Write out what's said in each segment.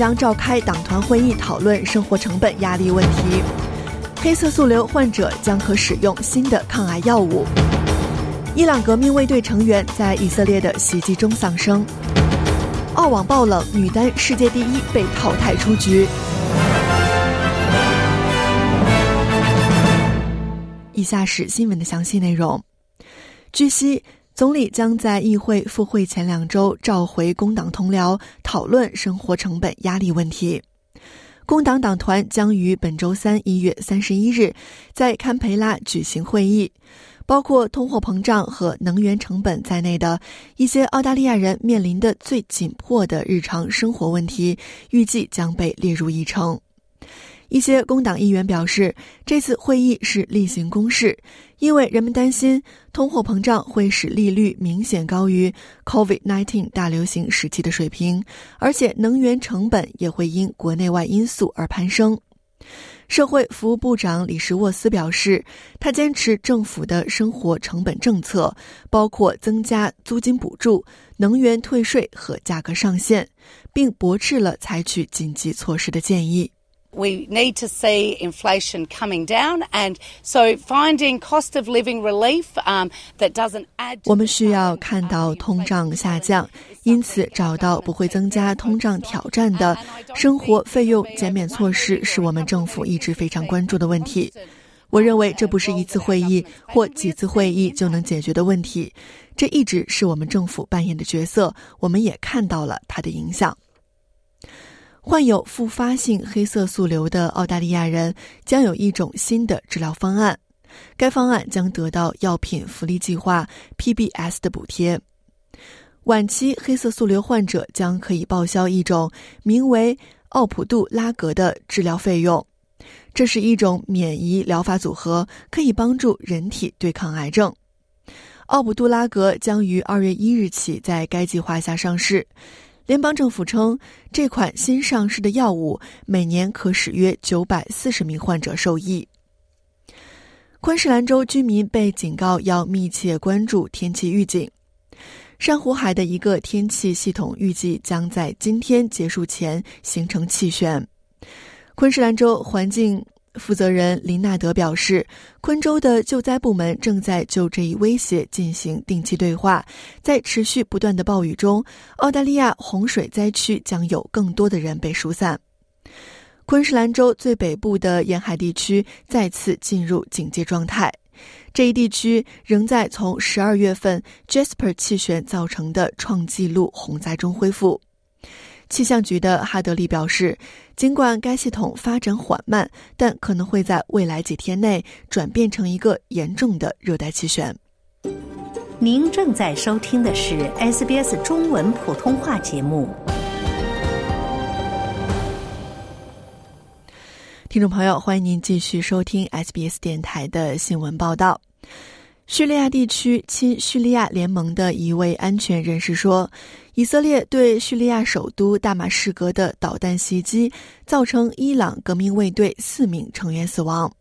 将召开党团会议讨论生活成本压力问题。黑色素瘤患者将可使用新的抗癌药物。伊朗革命卫队成员在以色列的袭击中丧生。澳网爆冷，女单世界第一被淘汰出局。以下是新闻的详细内容。据悉。总理将在议会复会前两周召回工党同僚，讨论生活成本压力问题。工党党团将于本周三一月三十一日在堪培拉举行会议，包括通货膨胀和能源成本在内的一些澳大利亚人面临的最紧迫的日常生活问题，预计将被列入议程。一些工党议员表示，这次会议是例行公事，因为人们担心通货膨胀会使利率明显高于 COVID-19 大流行时期的水平，而且能源成本也会因国内外因素而攀升。社会服务部长李什沃斯表示，他坚持政府的生活成本政策，包括增加租金补助、能源退税和价格上限，并驳斥了采取紧急措施的建议。We need to see inflation coming down, and so finding cost of living relief um, that doesn't add. 我们需要看到通胀下降，因此找到不会增加通胀挑战的生活费用减免措施是我们政府一直非常关注的问题。我认为这不是一次会议或几次会议就能解决的问题，这一直是我们政府扮演的角色。我们也看到了它的影响。患有复发性黑色素瘤的澳大利亚人将有一种新的治疗方案，该方案将得到药品福利计划 （PBS） 的补贴。晚期黑色素瘤患者将可以报销一种名为奥普杜拉格的治疗费用，这是一种免疫疗法组合，可以帮助人体对抗癌症。奥普杜拉格将于二月一日起在该计划下上市。联邦政府称，这款新上市的药物每年可使约九百四十名患者受益。昆士兰州居民被警告要密切关注天气预警。珊瑚海的一个天气系统预计将在今天结束前形成气旋。昆士兰州环境。负责人林纳德表示，昆州的救灾部门正在就这一威胁进行定期对话。在持续不断的暴雨中，澳大利亚洪水灾区将有更多的人被疏散。昆士兰州最北部的沿海地区再次进入警戒状态，这一地区仍在从十二月份 Jasper 气旋造成的创纪录洪灾中恢复。气象局的哈德利表示，尽管该系统发展缓慢，但可能会在未来几天内转变成一个严重的热带气旋。您正在收听的是 SBS 中文普通话节目。听众朋友，欢迎您继续收听 SBS 电台的新闻报道。叙利亚地区亲叙利亚联盟的一位安全人士说，以色列对叙利亚首都大马士革的导弹袭击造成伊朗革命卫队四名成员死亡。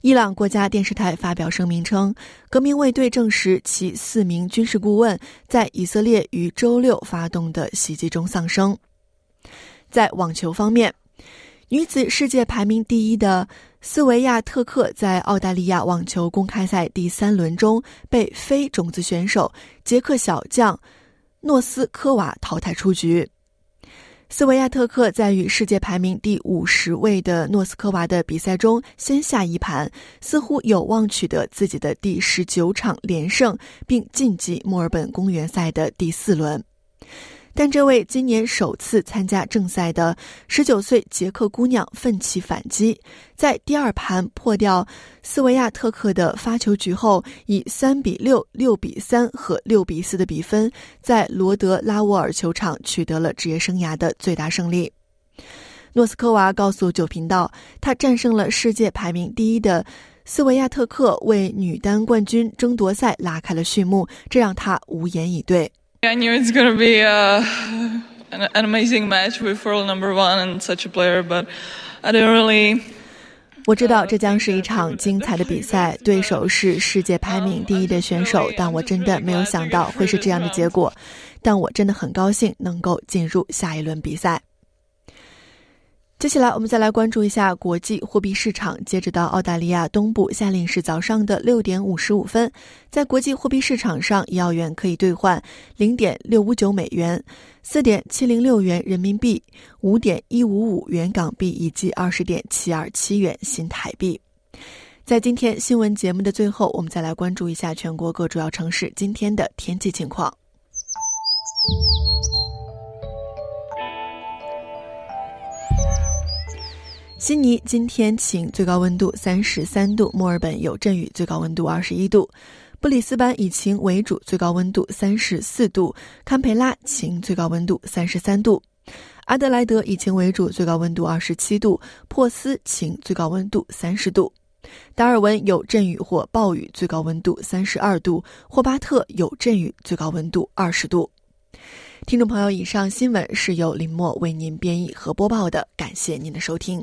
伊朗国家电视台发表声明称，革命卫队证实其四名军事顾问在以色列于周六发动的袭击中丧生。在网球方面。女子世界排名第一的斯维亚特克在澳大利亚网球公开赛第三轮中被非种子选手捷克小将诺斯科娃淘汰出局。斯维亚特克在与世界排名第五十位的诺斯科娃的比赛中先下一盘，似乎有望取得自己的第十九场连胜，并晋级墨尔本公园赛的第四轮。但这位今年首次参加正赛的十九岁捷克姑娘奋起反击，在第二盘破掉斯维亚特克的发球局后，以三比六、六比三和六比四的比分，在罗德拉沃尔球场取得了职业生涯的最大胜利。诺斯科娃告诉九频道，她战胜了世界排名第一的斯维亚特克，为女单冠军争夺赛拉开了序幕，这让她无言以对。I knew it's gonna be a, an, an amazing match with world number one and such a player, but I didn't really. 我知道这将是一场精彩的比赛，对手是世界排名第一的选手，但我真的没有想到会是这样的结果。但我真的很高兴能够进入下一轮比赛。接下来，我们再来关注一下国际货币市场。截止到澳大利亚东部夏令时早上的六点五十五分，在国际货币市场上，一澳元可以兑换零点六五九美元、四点七零六元人民币、五点一五五元港币以及二十点七二七元新台币。在今天新闻节目的最后，我们再来关注一下全国各主要城市今天的天气情况。悉尼今天晴，最高温度三十三度；墨尔本有阵雨，最高温度二十一度；布里斯班以晴为主，最高温度三十四度；堪培拉晴，最高温度三十三度；阿德莱德以晴为主，最高温度二十七度；珀斯晴，最高温度三十度；达尔文有阵雨或暴雨，最高温度三十二度；霍巴特有阵雨，最高温度二十度。听众朋友，以上新闻是由林默为您编译和播报的，感谢您的收听。